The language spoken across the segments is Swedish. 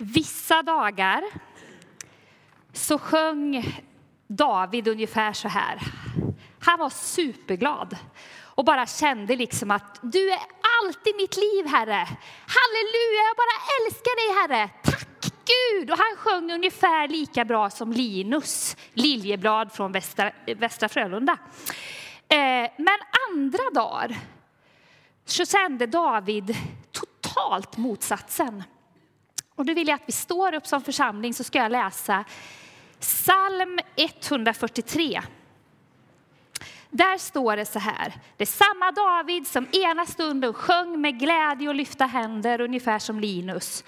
Vissa dagar så sjöng David ungefär så här. Han var superglad och bara kände liksom att du är allt i mitt liv, Herre. Halleluja, jag bara älskar dig, Herre. Tack Gud! Och han sjöng ungefär lika bra som Linus Liljeblad från Västra, Västra Frölunda. Eh, men andra dagar så kände David totalt motsatsen. Och då vill jag att vi står upp som församling så ska jag läsa psalm 143. Där står det så här. Det är samma David som ena stunden sjöng med glädje och lyfta händer, ungefär som Linus.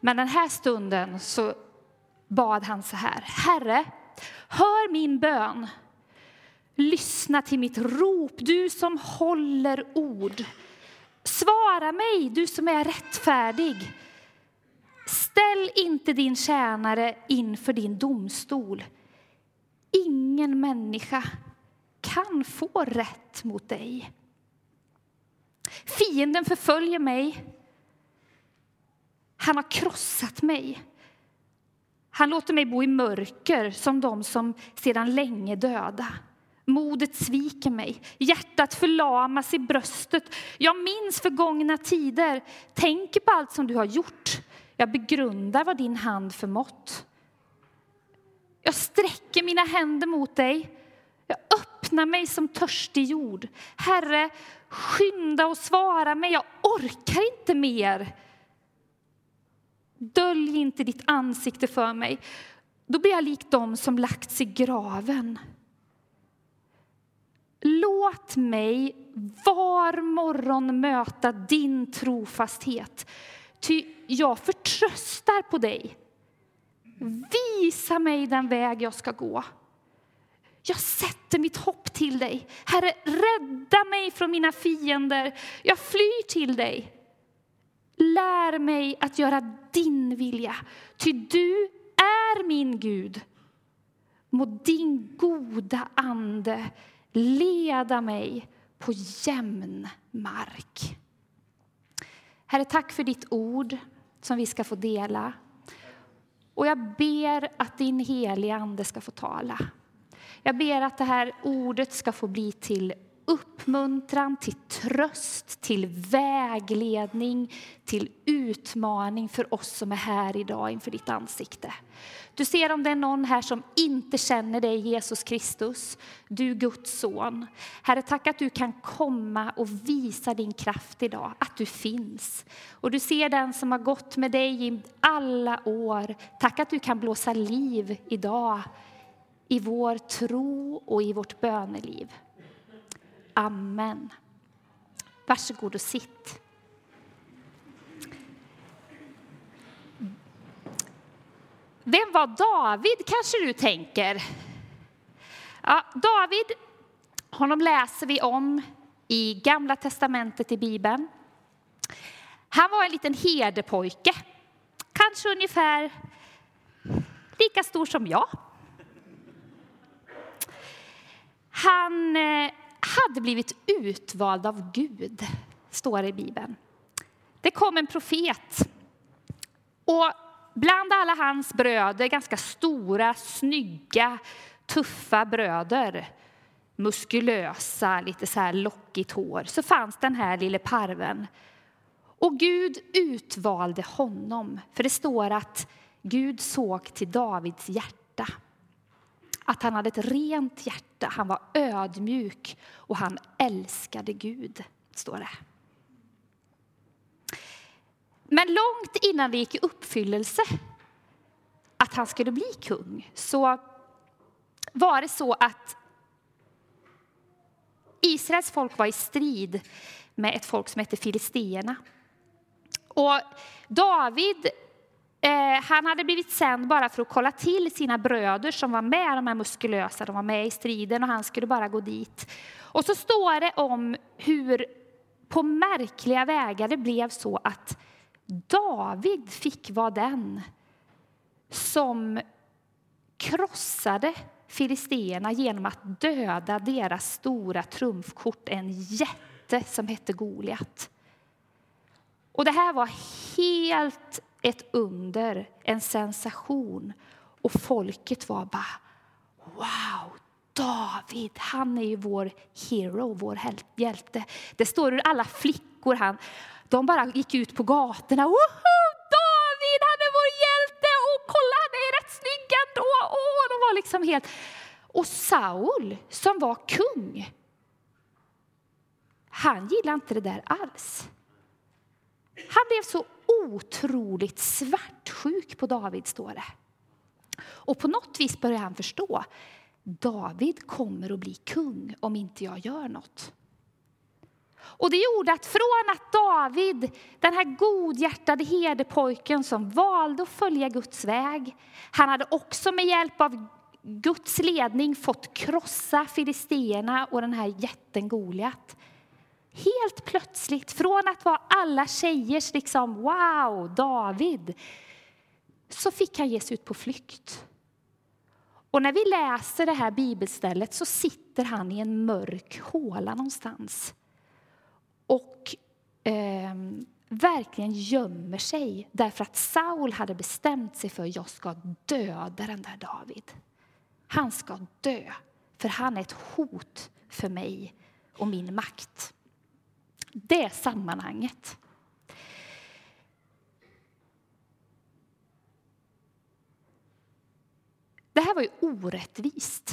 Men den här stunden så bad han så här. Herre, hör min bön. Lyssna till mitt rop, du som håller ord. Svara mig, du som är rättfärdig. Ställ inte din tjänare inför din domstol. Ingen människa kan få rätt mot dig. Fienden förföljer mig. Han har krossat mig. Han låter mig bo i mörker som de som sedan länge döda. Modet sviker mig, hjärtat förlamas i bröstet. Jag minns förgångna tider, tänker på allt som du har gjort. Jag begrundar vad din hand förmått. Jag sträcker mina händer mot dig. Jag öppnar mig som törstig jord. Herre, skynda och svara mig. Jag orkar inte mer. Dölj inte ditt ansikte för mig. Då blir jag lik dem som lagts i graven. Låt mig var morgon möta din trofasthet, ty jag förtröstar på dig. Visa mig den väg jag ska gå. Jag sätter mitt hopp till dig. Herre, rädda mig från mina fiender. Jag flyr till dig. Lär mig att göra din vilja, ty du är min Gud. Må din goda ande leda mig på jämn mark. Herre, tack för ditt ord som vi ska få dela. Och jag ber att din heliga Ande ska få tala. Jag ber att det här ordet ska få bli till uppmuntran, till tröst, till vägledning, till utmaning för oss som är här idag inför ditt ansikte. Du ser om det är någon här som inte känner dig, Jesus Kristus, du Guds son. Herre, tack att du kan komma och visa din kraft idag, att du finns. Och du ser den som har gått med dig i alla år. Tack att du kan blåsa liv idag i vår tro och i vårt böneliv. Amen. Varsågod och sitt. Vem var David, kanske du tänker? Ja, David, honom läser vi om i Gamla testamentet i Bibeln. Han var en liten herdepojke, kanske ungefär lika stor som jag. Han eh, hade blivit utvald av Gud, står det i Bibeln. Det kom en profet. Och bland alla hans bröder, ganska stora, snygga, tuffa bröder muskulösa, lite så här lockigt hår, så fanns den här lille parven. Och Gud utvalde honom, för det står att Gud såg till Davids hjärta att han hade ett rent hjärta, han var ödmjuk och han älskade Gud, står det. Men långt innan det gick i uppfyllelse att han skulle bli kung så var det så att Israels folk var i strid med ett folk som hette filisteerna. Och David Eh, han hade blivit sänd bara för att kolla till sina bröder som var med, de här muskulösa, de var med i striden och han skulle bara gå dit. Och så står det om hur på märkliga vägar det blev så att David fick vara den som krossade filisterna genom att döda deras stora trumfkort, en jätte som hette Goliat. Och det här var helt ett under, en sensation. Och folket var bara wow, David, han är ju vår hero, vår hjälte. Det står hur alla flickor, han, de bara gick ut på gatorna. Woho! David, han är vår hjälte! Och kolla, han är rätt snygg ändå! Oh, de var liksom helt... Och Saul, som var kung, han gillade inte det där alls. Han blev så otroligt svartsjuk på David, står det. Och på något vis börjar han förstå David kommer att bli kung om inte jag gör något. Och det gjorde att från att David, den här godhjärtade herdepojken som valde att följa Guds väg, han hade också med hjälp av Guds ledning fått krossa filisterna och den här jätten Goliat. Helt plötsligt, från att vara alla tjejers liksom wow, David, så fick han ge sig ut på flykt. Och när vi läser det här bibelstället så sitter han i en mörk håla någonstans och eh, verkligen gömmer sig därför att Saul hade bestämt sig för att jag ska döda den där David. Han ska dö, för han är ett hot för mig och min makt. Det är sammanhanget. Det här var ju orättvist.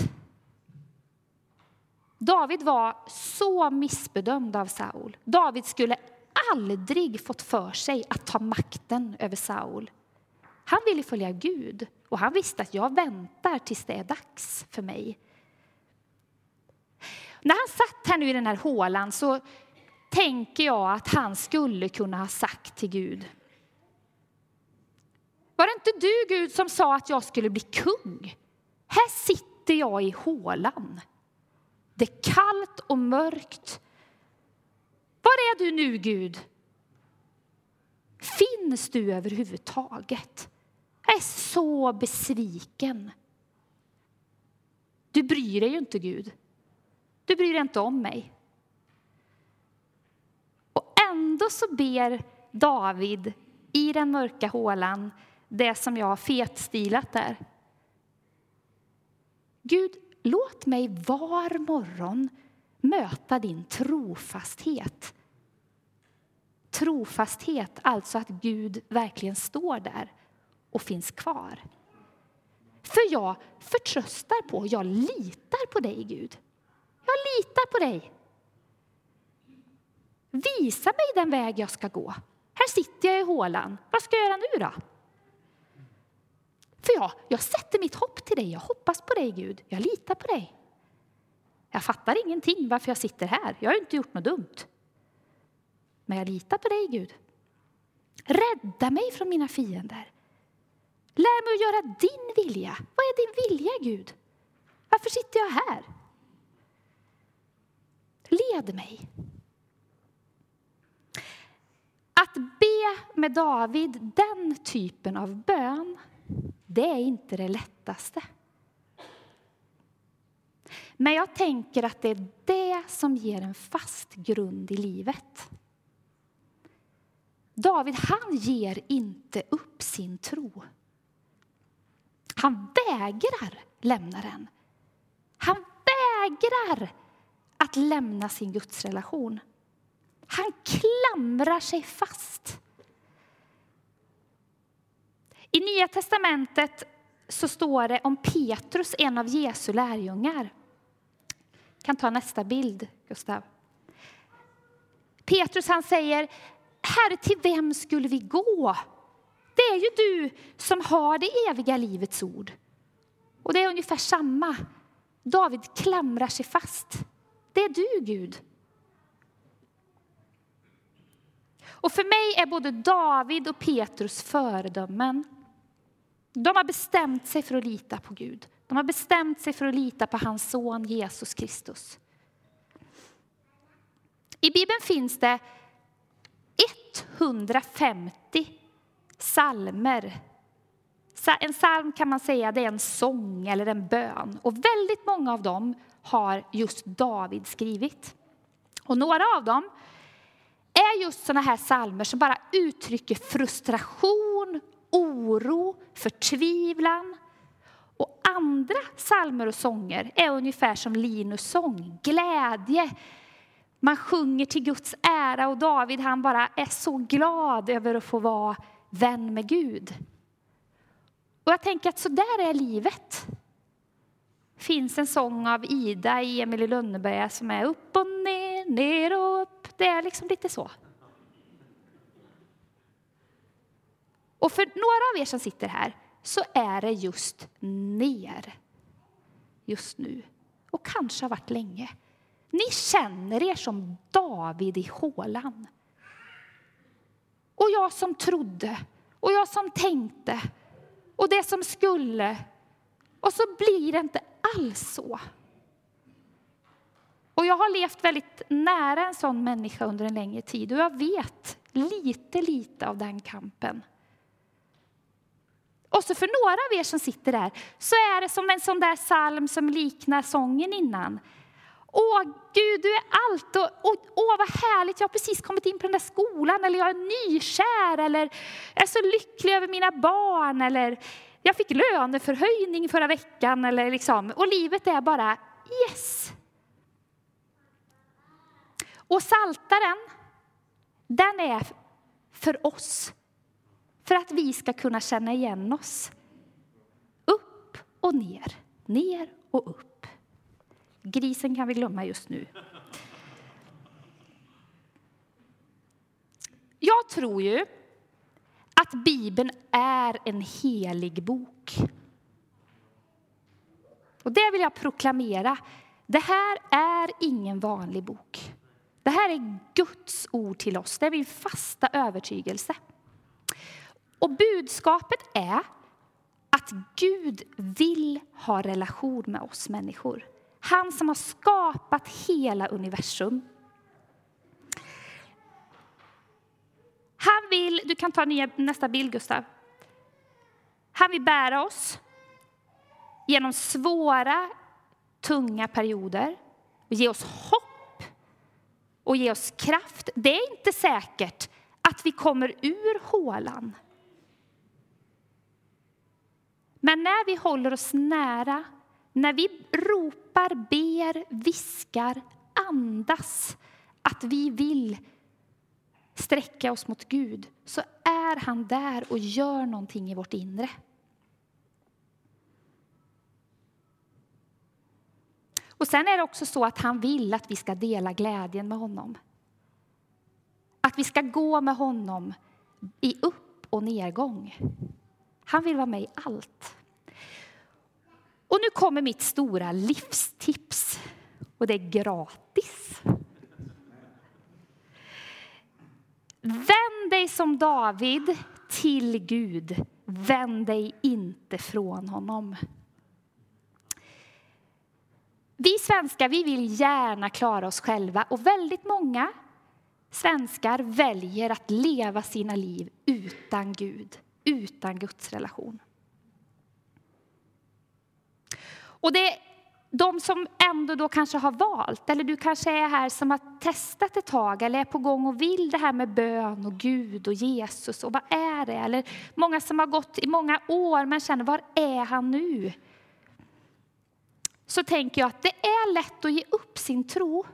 David var så missbedömd av Saul. David skulle aldrig fått för sig att ta makten över Saul. Han ville följa Gud och han visste att jag väntar tills det är dags för mig. När han satt här nu i den här hålan så tänker jag att han skulle kunna ha sagt till Gud. Var det inte du, Gud, som sa att jag skulle bli kung? Här sitter jag i hålan. Det är kallt och mörkt. Var är du nu, Gud? Finns du överhuvudtaget? Jag är så besviken. Du bryr dig ju inte, Gud. Du bryr dig inte om mig. Och ändå så ber David i den mörka hålan det som jag har fetstilat där. Gud, låt mig var morgon möta din trofasthet. Trofasthet, alltså att Gud verkligen står där och finns kvar. För jag förtröstar på, jag litar på dig Gud. Jag litar på dig. Visa mig den väg jag ska gå. Här sitter jag i hålan. Vad ska jag göra nu då? För jag, jag sätter mitt hopp till dig. Jag hoppas på dig, Gud. Jag litar på dig. Jag fattar ingenting varför jag sitter här. Jag har inte gjort något dumt. Men jag litar på dig, Gud. Rädda mig från mina fiender. Lär mig att göra din vilja. Vad är din vilja, Gud? Varför sitter jag här? Led mig. Att be med David den typen av bön det är inte det lättaste. Men jag tänker att det är det som ger en fast grund i livet. David, han ger inte upp sin tro. Han vägrar lämna den. Han vägrar att lämna sin gudsrelation. Han klamrar sig fast. I Nya testamentet så står det om Petrus, en av Jesu lärjungar. Jag kan ta nästa bild, Gustav. Petrus han säger, Herre, till vem skulle vi gå? Det är ju du som har det eviga livets ord. Och det är ungefär samma. David klamrar sig fast. Det är du, Gud. Och för mig är både David och Petrus föredömen. De har bestämt sig för att lita på Gud. De har bestämt sig för att lita på hans son Jesus Kristus. I Bibeln finns det 150 salmer. En psalm kan man säga det är en sång eller en bön. Och väldigt många av dem har just David skrivit. Och några av dem är just såna här salmer som bara uttrycker frustration oro, förtvivlan. Och andra salmer och sånger är ungefär som Linus sång, glädje. Man sjunger till Guds ära och David han bara är så glad över att få vara vän med Gud. Och jag tänker att så där är livet. Det finns en sång av Ida i Emil i Lönneberga som är upp och ner, ner och upp. Det är liksom lite så. Och för några av er som sitter här så är det just ner just nu. Och kanske har varit länge. Ni känner er som David i hålan. Och jag som trodde, och jag som tänkte, och det som skulle. Och så blir det inte alls så. Och jag har levt väldigt nära en sån människa under en längre tid och jag vet lite, lite av den kampen. Och så för några av er som sitter där så är det som en sån där psalm som liknar sången innan. Åh, Gud, du är allt. Och, och, åh, vad härligt, jag har precis kommit in på den där skolan. Eller jag är nykär. Eller jag är så lycklig över mina barn. Eller jag fick löneförhöjning förra veckan. Eller liksom. Och livet är bara yes. Och saltaren, den är för oss. För att vi ska kunna känna igen oss. Upp och ner, ner och upp. Grisen kan vi glömma just nu. Jag tror ju att Bibeln är en helig bok. Och det vill jag proklamera. Det här är ingen vanlig bok. Det här är Guds ord till oss. Det är min fasta övertygelse. Och budskapet är att Gud vill ha relation med oss människor. Han som har skapat hela universum. Han vill, du kan ta nästa bild Gustav. Han vill bära oss genom svåra, tunga perioder och ge oss hopp och ge oss kraft. Det är inte säkert att vi kommer ur hålan. Men när vi håller oss nära, när vi ropar, ber, viskar, andas att vi vill sträcka oss mot Gud så är han där och gör någonting i vårt inre. Och sen är det också så att han vill att vi ska dela glädjen med honom. Att vi ska gå med honom i upp och nedgång. Han vill vara med i allt. Och nu kommer mitt stora livstips. Och det är gratis. Vänd dig som David till Gud. Vänd dig inte från honom. Vi svenskar vi vill gärna klara oss själva och väldigt många svenskar väljer att leva sina liv utan Gud utan Guds relation. Och det är de som ändå då kanske har valt, eller du kanske är här som har testat ett tag eller är på gång och vill det här med bön och Gud och Jesus och vad är det? Eller många som har gått i många år men känner, var är han nu? Så tänker jag att det är lätt att ge upp sin tro.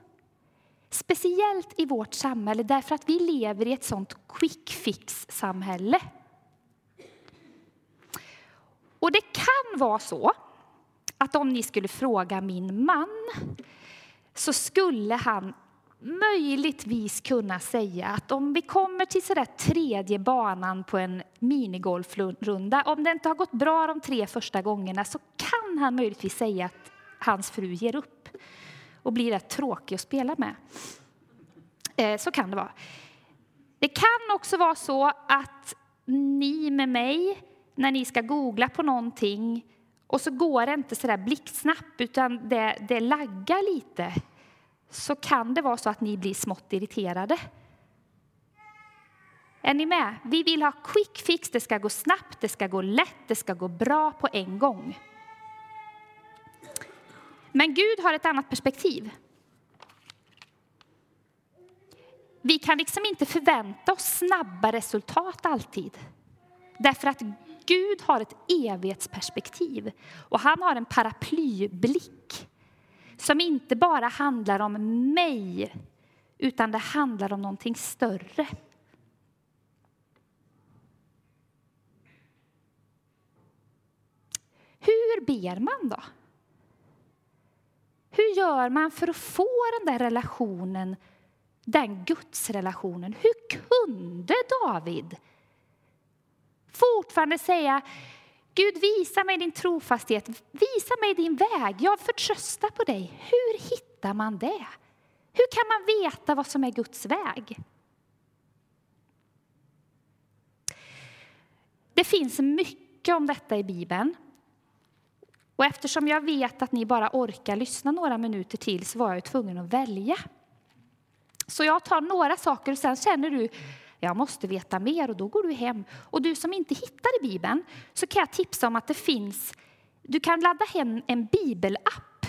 Speciellt i vårt samhälle därför att vi lever i ett sånt quick fix-samhälle. Och det kan vara så att om ni skulle fråga min man så skulle han möjligtvis kunna säga att om vi kommer till sådär tredje banan på en minigolfrunda, om det inte har gått bra de tre första gångerna så kan han möjligtvis säga att hans fru ger upp och blir rätt tråkig att spela med. Eh, så kan det vara. Det kan också vara så att ni med mig när ni ska googla på någonting och så går det inte så där blixtsnabbt utan det, det laggar lite så kan det vara så att ni blir smått irriterade. Är ni med? Vi vill ha quick fix, det ska gå snabbt, det ska gå lätt, det ska gå bra på en gång. Men Gud har ett annat perspektiv. Vi kan liksom inte förvänta oss snabba resultat alltid. Därför att Gud har ett evighetsperspektiv och han har en paraplyblick som inte bara handlar om mig utan det handlar om någonting större. Hur ber man då? Hur gör man för att få den där relationen, den gudsrelationen? Hur kunde David fortfarande säga Gud, visa mig din trofasthet, visa mig din väg, jag förtröstar på dig. Hur hittar man det? Hur kan man veta vad som är Guds väg? Det finns mycket om detta i Bibeln. Och eftersom jag vet att ni bara orkar lyssna några minuter till så var jag tvungen att välja. Så jag tar några saker och sen känner du jag måste veta mer och då går du hem. Och du som inte hittar i Bibeln så kan jag tipsa om att det finns, du kan ladda hem en bibelapp.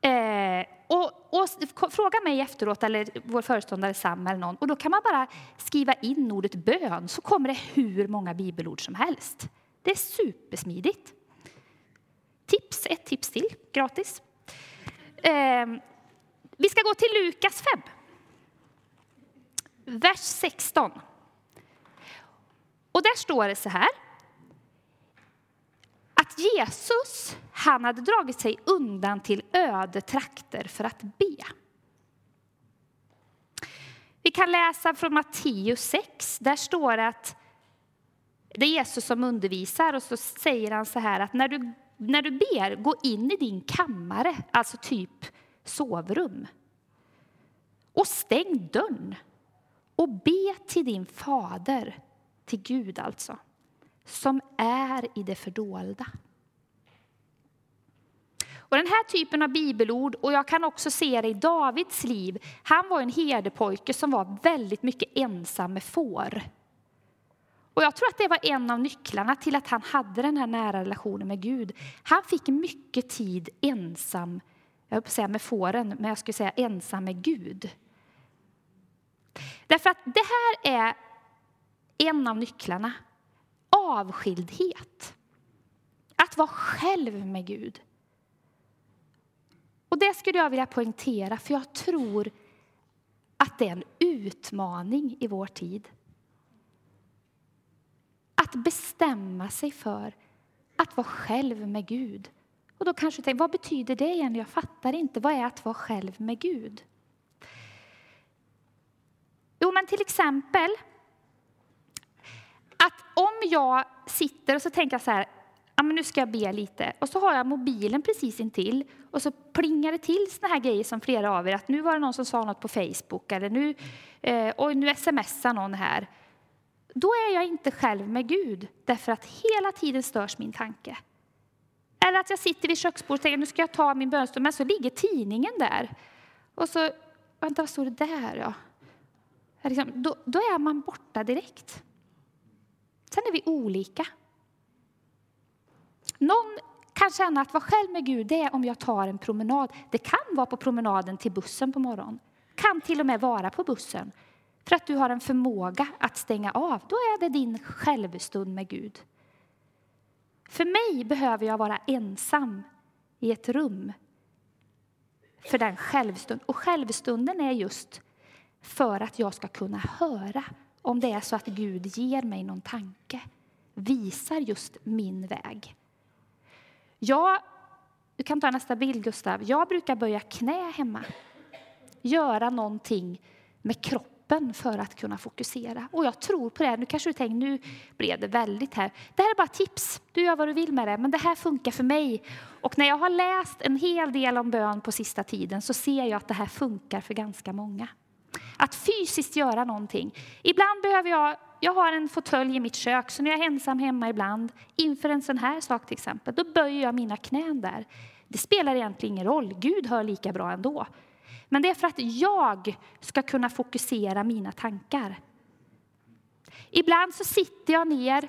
Eh, och, och, fråga mig efteråt, eller vår föreståndare Sam eller någon, och då kan man bara skriva in ordet bön så kommer det hur många bibelord som helst. Det är supersmidigt. Tips, ett tips till, gratis. Eh, vi ska gå till Lukas 5 vers 16. Och där står det så här. Att Jesus, han hade dragit sig undan till öde trakter för att be. Vi kan läsa från Matteus 6. Där står det att det är Jesus som undervisar och så säger han så här att när du, när du ber, gå in i din kammare, alltså typ sovrum. Och stäng dörren och be till din fader, till Gud alltså, som är i det fördolda. Och den här typen av bibelord, och jag kan också se det i Davids liv, han var en herdepojke som var väldigt mycket ensam med får. Och jag tror att det var en av nycklarna till att han hade den här nära relationen med Gud. Han fick mycket tid ensam, jag höll på att säga med fåren, men jag skulle säga ensam med Gud. Därför att det här är en av nycklarna. Avskildhet. Att vara själv med Gud. Och det skulle jag vilja poängtera, för jag tror att det är en utmaning i vår tid. Att bestämma sig för att vara själv med Gud. Och då kanske du tänker, vad betyder det igen? Jag fattar inte. Vad är att vara själv med Gud? Jo, men till exempel att om jag sitter och så tänker jag så här, ja, men nu ska jag be lite, och så har jag mobilen precis intill och så plingar det till såna här grejer som flera av er, att nu var det någon som sa något på Facebook eller nu, eh, oj, nu smsar någon här. Då är jag inte själv med Gud, därför att hela tiden störs min tanke. Eller att jag sitter vid köksbordet och tänker nu ska jag ta min bönstund, men så ligger tidningen där. Och så, vänta vad står det där? Ja? Liksom, då, då är man borta direkt. Sen är vi olika. Någon kan känna att vara själv med Gud det är om jag tar en promenad. Det kan vara på promenaden till bussen på morgonen. kan till och med vara på bussen. För att du har en förmåga att stänga av. Då är det din självstund med Gud. För mig behöver jag vara ensam i ett rum för den självstund. Och självstunden är just för att jag ska kunna höra om det är så att Gud ger mig någon tanke, visar just min väg. Jag, du kan ta nästa bild, Gustav. Jag brukar böja knä hemma, göra någonting med kroppen för att kunna fokusera. Och jag tror på det. Nu kanske du tänker, nu blev det väldigt här. Det här är bara tips. Du gör vad du vill med det, men det här funkar för mig. Och när jag har läst en hel del om bön på sista tiden så ser jag att det här funkar för ganska många. Att fysiskt göra någonting. Ibland behöver jag, jag har en fåtölj i mitt kök, så när jag är ensam hemma ibland, inför en sån här sak till exempel, då böjer jag mina knän där. Det spelar egentligen ingen roll, Gud hör lika bra ändå. Men det är för att jag ska kunna fokusera mina tankar. Ibland så sitter jag ner,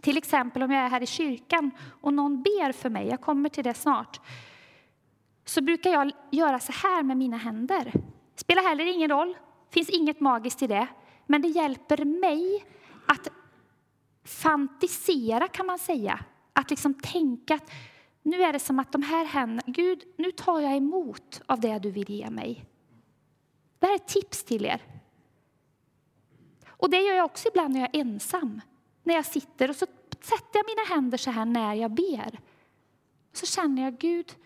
till exempel om jag är här i kyrkan och någon ber för mig, jag kommer till det snart, så brukar jag göra så här med mina händer. Spelar heller ingen roll, finns inget magiskt i det. Men det hjälper mig att fantisera kan man säga. Att liksom tänka att nu är det som att de här händerna, Gud, nu tar jag emot av det du vill ge mig. Det här är ett tips till er. Och det gör jag också ibland när jag är ensam. När jag sitter och så sätter jag mina händer så här när jag ber. Så känner jag, Gud,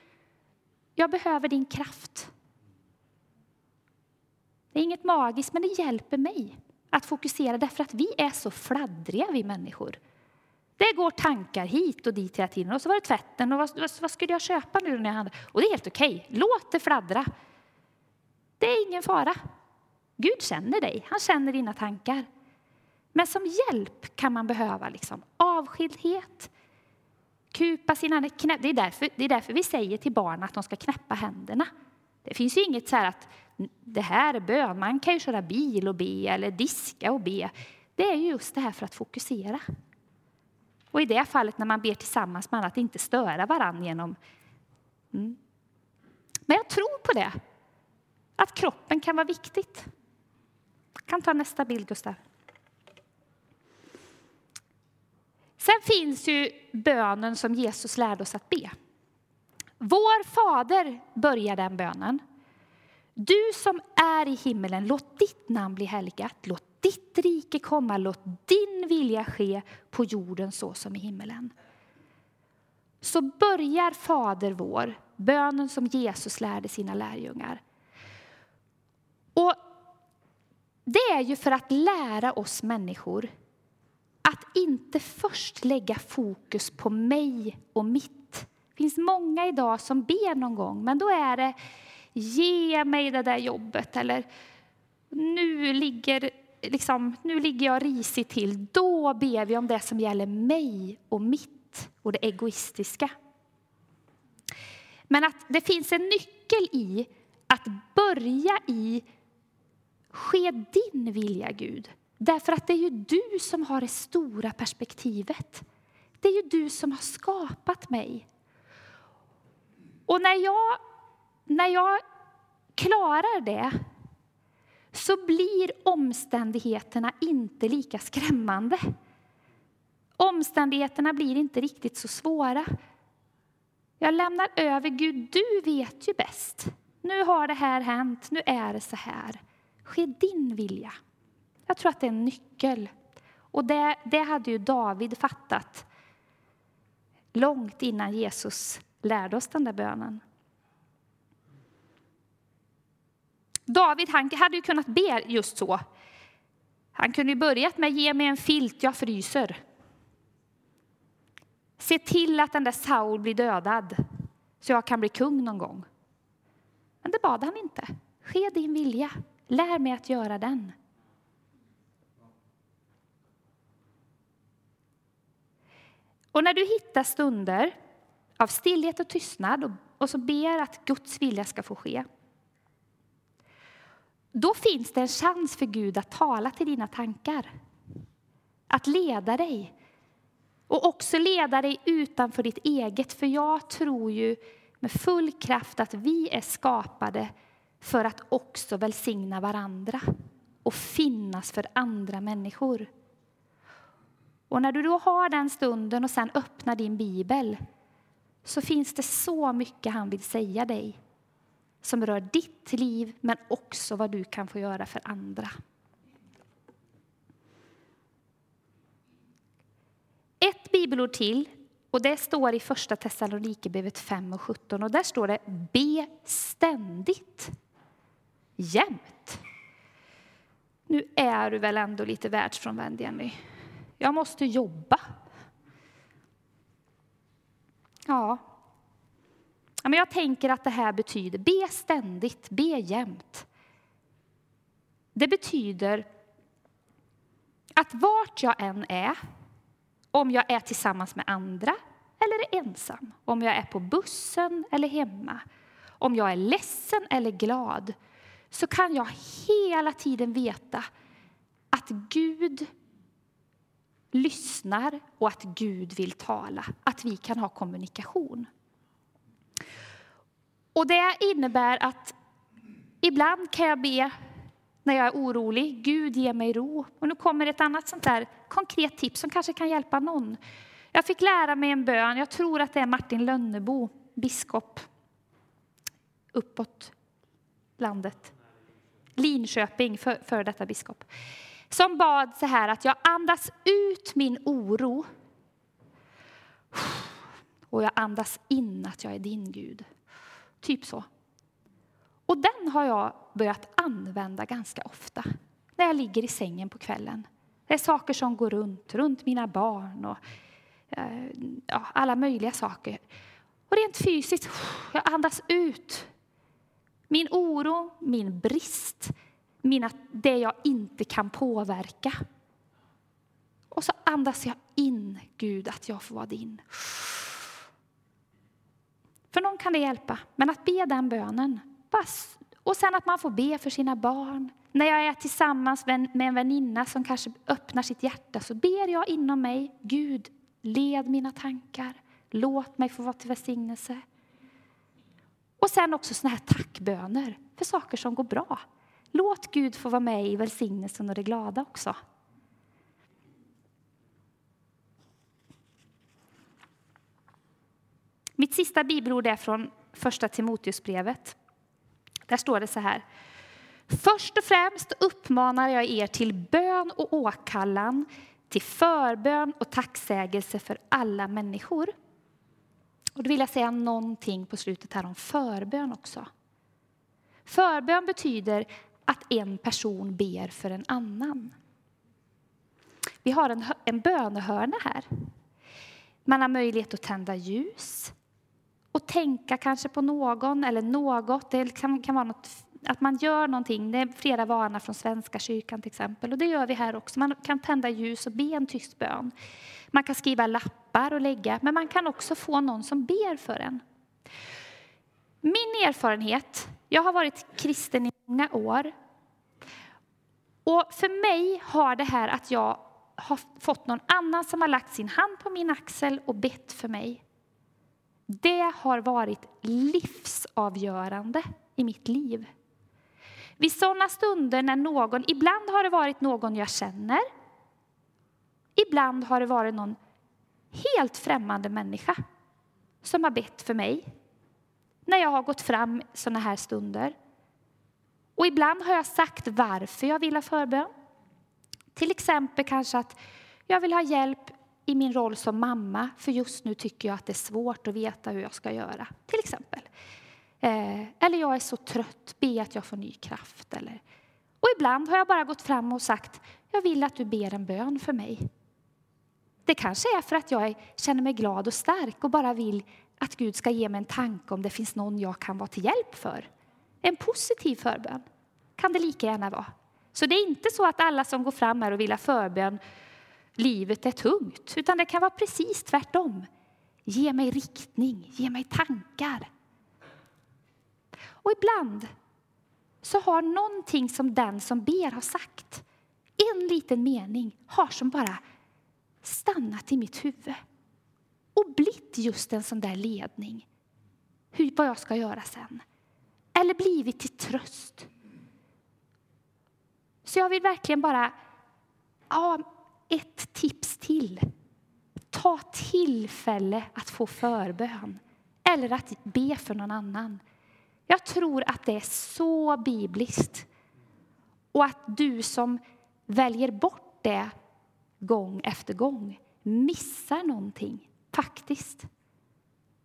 jag behöver din kraft. Det är inget magiskt, men det hjälper mig att fokusera därför att vi är så fladdriga, vi människor. Det går tankar hit och dit hela tiden. Och så var det tvätten och vad, vad, vad skulle jag köpa nu när jag handlar? Och det är helt okej. Låt det fladdra. Det är ingen fara. Gud känner dig. Han känner dina tankar. Men som hjälp kan man behöva liksom avskildhet, kupa sina knä. Det är, därför, det är därför vi säger till barn att de ska knäppa händerna. Det finns ju inget så här att det här är bön. Man kan ju köra bil och be eller diska och be. Det är just det här för att fokusera. Och i det fallet när man ber tillsammans med andra, att inte störa varandra genom... Mm. Men jag tror på det, att kroppen kan vara viktigt. Jag kan ta nästa bild, Gustav. Sen finns ju bönen som Jesus lärde oss att be. Vår Fader börjar den bönen. Du som är i himmelen, låt ditt namn bli helgat. Låt ditt rike komma, låt din vilja ske på jorden så som i himmelen. Så börjar Fader vår, bönen som Jesus lärde sina lärjungar. Och det är ju för att lära oss människor att inte först lägga fokus på mig och mitt. Det finns många idag som ber någon gång, men då är det ge mig det där jobbet eller nu ligger, liksom, nu ligger jag risigt till. Då ber vi om det som gäller mig och mitt och det egoistiska. Men att det finns en nyckel i att börja i ske din vilja, Gud. Därför att det är ju du som har det stora perspektivet. Det är ju du som har skapat mig. Och när jag, när jag klarar det så blir omständigheterna inte lika skrämmande. Omständigheterna blir inte riktigt så svåra. Jag lämnar över Gud, du vet ju bäst. Nu har det här hänt, nu är det så här. Ske din vilja. Jag tror att det är en nyckel. Och det, det hade ju David fattat långt innan Jesus lärde oss den där bönen. David han hade ju kunnat be just så. Han kunde ju börjat med ge mig en filt, jag fryser. Se till att den där Saul blir dödad så jag kan bli kung någon gång. Men det bad han inte. Ske din vilja. Lär mig att göra den. Och när du hittar stunder av stillhet och tystnad och så ber att Guds vilja ska få ske, då finns det en chans för Gud att tala till dina tankar. Att leda dig. Och också leda dig utanför ditt eget. För jag tror ju med full kraft att vi är skapade för att också välsigna varandra och finnas för andra människor. Och när du då har den stunden och sen öppnar din bibel så finns det så mycket han vill säga dig som rör ditt liv, men också vad du kan få göra för andra. Ett bibelord till, och det står i Första Thessalonikerbrevet 5 och 17. Och där står det be ständigt, jämt. Nu är du väl ändå lite världsfrånvänd, Jenny? Jag måste jobba. Ja, men jag tänker att det här betyder be ständigt, be jämt. Det betyder att vart jag än är, om jag är tillsammans med andra eller är ensam, om jag är på bussen eller hemma, om jag är ledsen eller glad, så kan jag hela tiden veta att Gud lyssnar och att Gud vill tala, att vi kan ha kommunikation. Och det innebär att ibland kan jag be när jag är orolig. Gud ge mig ro. Och nu kommer ett annat sånt där konkret tips som kanske kan hjälpa någon. Jag fick lära mig en bön, jag tror att det är Martin Lönnebo, biskop uppåt landet. Linköping, för, för detta biskop. Som bad så här att jag andas ut min oro och jag andas in att jag är din Gud. Typ så. Och den har jag börjat använda ganska ofta när jag ligger i sängen på kvällen. Det är saker som går runt, runt mina barn och eh, ja, alla möjliga saker. Och rent fysiskt, jag andas ut min oro, min brist, mina, det jag inte kan påverka. Och så andas jag in, Gud, att jag får vara din. För någon kan det hjälpa, men att be den bönen. Och sen att man får be för sina barn. När jag är tillsammans med en väninna som kanske öppnar sitt hjärta så ber jag inom mig, Gud, led mina tankar. Låt mig få vara till välsignelse. Och sen också såna här tackböner för saker som går bra. Låt Gud få vara med i välsignelsen och det glada också. Mitt sista bibelord är från första Timoteusbrevet. Där står det så här. Först och främst uppmanar jag er till bön och åkallan, till förbön och tacksägelse för alla människor. Och då vill jag säga någonting på slutet här om förbön också. Förbön betyder att en person ber för en annan. Vi har en, en bönehörna här. Man har möjlighet att tända ljus och tänka kanske på någon eller något. Det kan, kan vara något, att man gör någonting. Det är flera vana från Svenska kyrkan till exempel. Och det gör vi här också. Man kan tända ljus och be en tyst bön. Man kan skriva lappar och lägga, men man kan också få någon som ber för en. Min erfarenhet, jag har varit kristen i många år. Och för mig har det här att jag har fått någon annan som har lagt sin hand på min axel och bett för mig. Det har varit livsavgörande i mitt liv. Vid sådana stunder när någon, ibland har det varit någon jag känner, ibland har det varit någon helt främmande människa som har bett för mig när jag har gått fram såna här stunder. Och ibland har jag sagt varför jag vill ha förbön. Till exempel kanske att jag vill ha hjälp i min roll som mamma, för just nu tycker jag att det är svårt att veta hur jag ska göra. Till exempel. Eh, eller jag är så trött, be att jag får ny kraft. Eller. Och ibland har jag bara gått fram och sagt, jag vill att du ber en bön för mig. Det kanske är för att jag känner mig glad och stark och bara vill att Gud ska ge mig en tanke om det finns någon jag kan vara till hjälp för. En positiv förbön kan det lika gärna vara. Så det är inte så att alla som går fram här och vill ha förbön, livet är tungt, utan det kan vara precis tvärtom. Ge mig riktning, ge mig tankar. Och ibland så har någonting som den som ber har sagt, en liten mening, har som bara stannat i mitt huvud och blivit just en sån där ledning, hur, vad jag ska göra sen. Eller blivit till tröst. Så jag vill verkligen bara, ja, ett tips till. Ta tillfälle att få förbön eller att be för någon annan. Jag tror att det är så bibliskt. Och att du som väljer bort det gång efter gång missar någonting, faktiskt.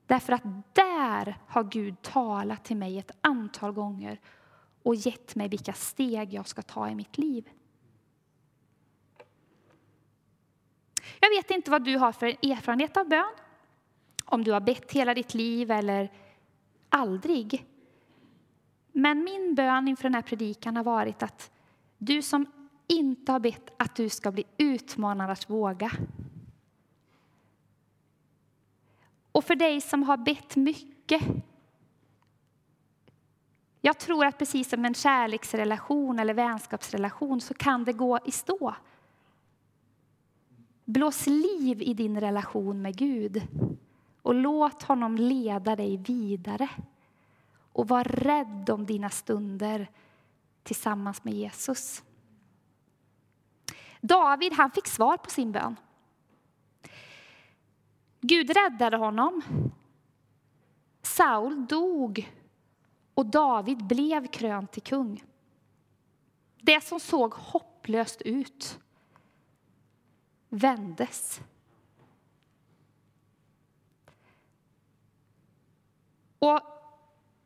Därför att där har Gud talat till mig ett antal gånger och gett mig vilka steg jag ska ta i mitt liv. Jag vet inte vad du har för erfarenhet av bön. Om du har bett hela ditt liv eller aldrig. Men min bön inför den här predikan har varit att du som inte har bett att du ska bli utmanad att våga. Och för dig som har bett mycket. Jag tror att precis som en kärleksrelation eller vänskapsrelation så kan det gå i stå. Blås liv i din relation med Gud och låt honom leda dig vidare. Och var rädd om dina stunder tillsammans med Jesus. David han fick svar på sin bön. Gud räddade honom. Saul dog och David blev krönt till kung. Det som såg hopplöst ut vändes. Och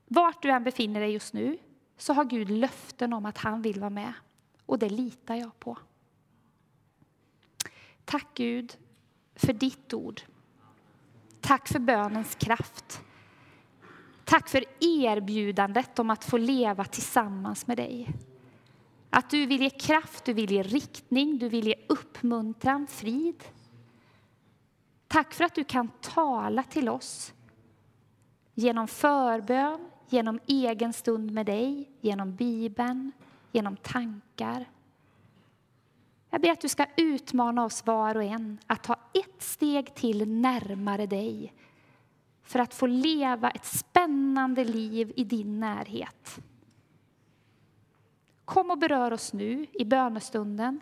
vart du än befinner dig just nu så har Gud löften om att han vill vara med. Och det litar jag på. Tack Gud för ditt ord. Tack för bönens kraft. Tack för erbjudandet om att få leva tillsammans med dig. Att du vill ge kraft, du vill ge riktning, du vill ge uppmuntran, frid. Tack för att du kan tala till oss genom förbön, genom egen stund med dig, genom Bibeln, genom tankar. Jag ber att du ska utmana oss var och en att ta ett steg till närmare dig för att få leva ett spännande liv i din närhet. Kom och berör oss nu i bönestunden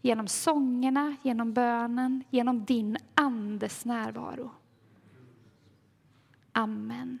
genom sångerna, genom bönen, genom din Andes närvaro. Amen.